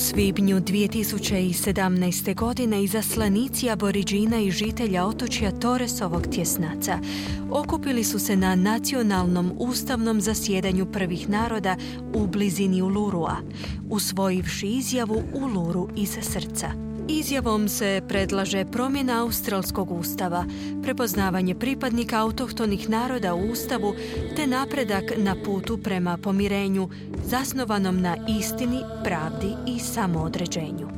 svibnju 2017. godine izaslanici aboriđina i žitelja otočja Toresovog tjesnaca okupili su se na nacionalnom ustavnom zasjedanju prvih naroda u blizini Ulurua, usvojivši izjavu Uluru iz srca. Izjavom se predlaže promjena australskog ustava, prepoznavanje pripadnika autohtonih naroda u ustavu te napredak na putu prema pomirenju zasnovanom na istini, pravdi i samoodređenju.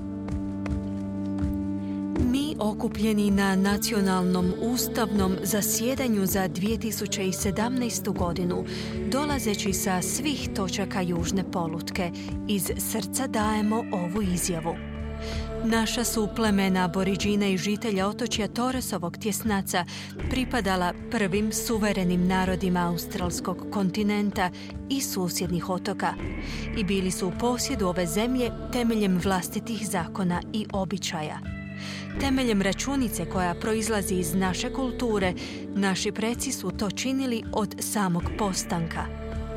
Mi okupljeni na nacionalnom ustavnom zasjedanju za 2017. godinu, dolazeći sa svih točaka južne polutke, iz srca dajemo ovu izjavu. Naša su plemena aboriđina i žitelja otočja Toresovog tjesnaca pripadala prvim suverenim narodima australskog kontinenta i susjednih otoka i bili su u posjedu ove zemlje temeljem vlastitih zakona i običaja. Temeljem računice koja proizlazi iz naše kulture, naši preci su to činili od samog postanka.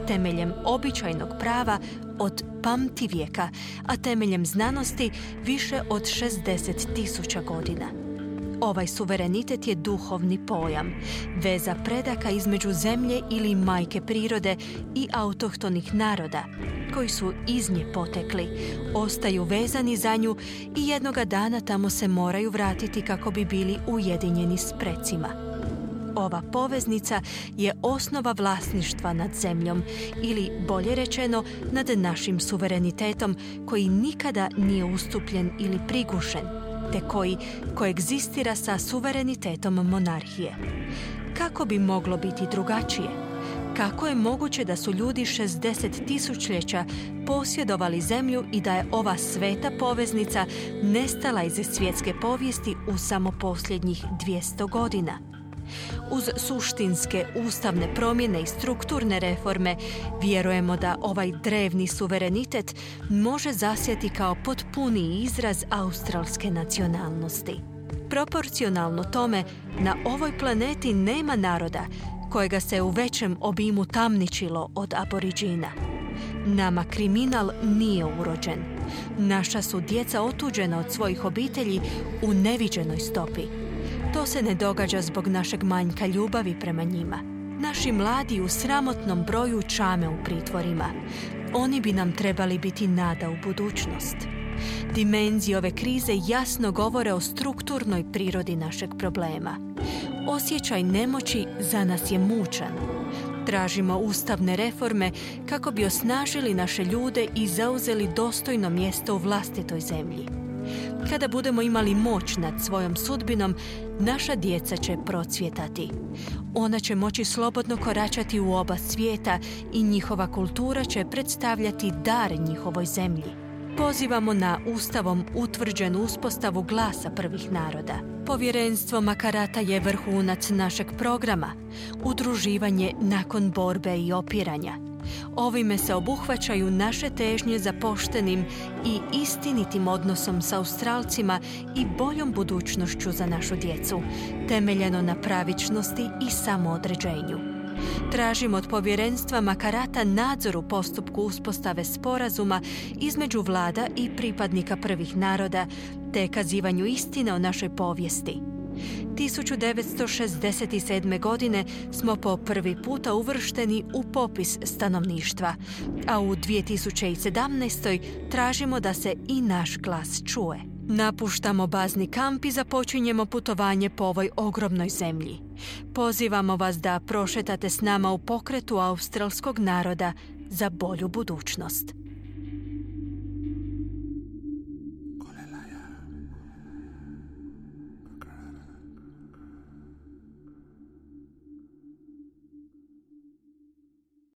Temeljem običajnog prava od pamti vijeka, a temeljem znanosti više od 60 tisuća godina. Ovaj suverenitet je duhovni pojam, veza predaka između zemlje ili majke prirode i autohtonih naroda, koji su iz nje potekli, ostaju vezani za nju i jednoga dana tamo se moraju vratiti kako bi bili ujedinjeni s precima. Ova poveznica je osnova vlasništva nad zemljom ili bolje rečeno nad našim suverenitetom koji nikada nije ustupljen ili prigušen te koji koegzistira sa suverenitetom monarhije. Kako bi moglo biti drugačije? Kako je moguće da su ljudi 60 tisućljeća posjedovali zemlju i da je ova sveta poveznica nestala iz svjetske povijesti u samo posljednjih 200 godina? Uz suštinske ustavne promjene i strukturne reforme vjerujemo da ovaj drevni suverenitet može zasjeti kao potpuni izraz australske nacionalnosti. Proporcionalno tome, na ovoj planeti nema naroda kojega se u većem obimu tamničilo od aboriđina. Nama kriminal nije urođen. Naša su djeca otuđena od svojih obitelji u neviđenoj stopi. To se ne događa zbog našeg manjka ljubavi prema njima. Naši mladi u sramotnom broju čame u pritvorima. Oni bi nam trebali biti nada u budućnost. Dimenzije ove krize jasno govore o strukturnoj prirodi našeg problema. Osjećaj nemoći za nas je mučan. Tražimo ustavne reforme kako bi osnažili naše ljude i zauzeli dostojno mjesto u vlastitoj zemlji. Kada budemo imali moć nad svojom sudbinom, naša djeca će procvjetati. Ona će moći slobodno koračati u oba svijeta i njihova kultura će predstavljati dar njihovoj zemlji. Pozivamo na ustavom utvrđenu uspostavu glasa prvih naroda. Povjerenstvo Makarata je vrhunac našeg programa, udruživanje nakon borbe i opiranja. Ovime se obuhvaćaju naše težnje za poštenim i istinitim odnosom sa Australcima i boljom budućnošću za našu djecu, temeljeno na pravičnosti i samoodređenju. Tražimo od povjerenstva Makarata nadzor u postupku uspostave sporazuma između vlada i pripadnika prvih naroda, te kazivanju istine o našoj povijesti. 1967. godine smo po prvi puta uvršteni u popis stanovništva, a u 2017. tražimo da se i naš glas čuje. Napuštamo bazni kamp i započinjemo putovanje po ovoj ogromnoj zemlji. Pozivamo vas da prošetate s nama u pokretu australskog naroda za bolju budućnost.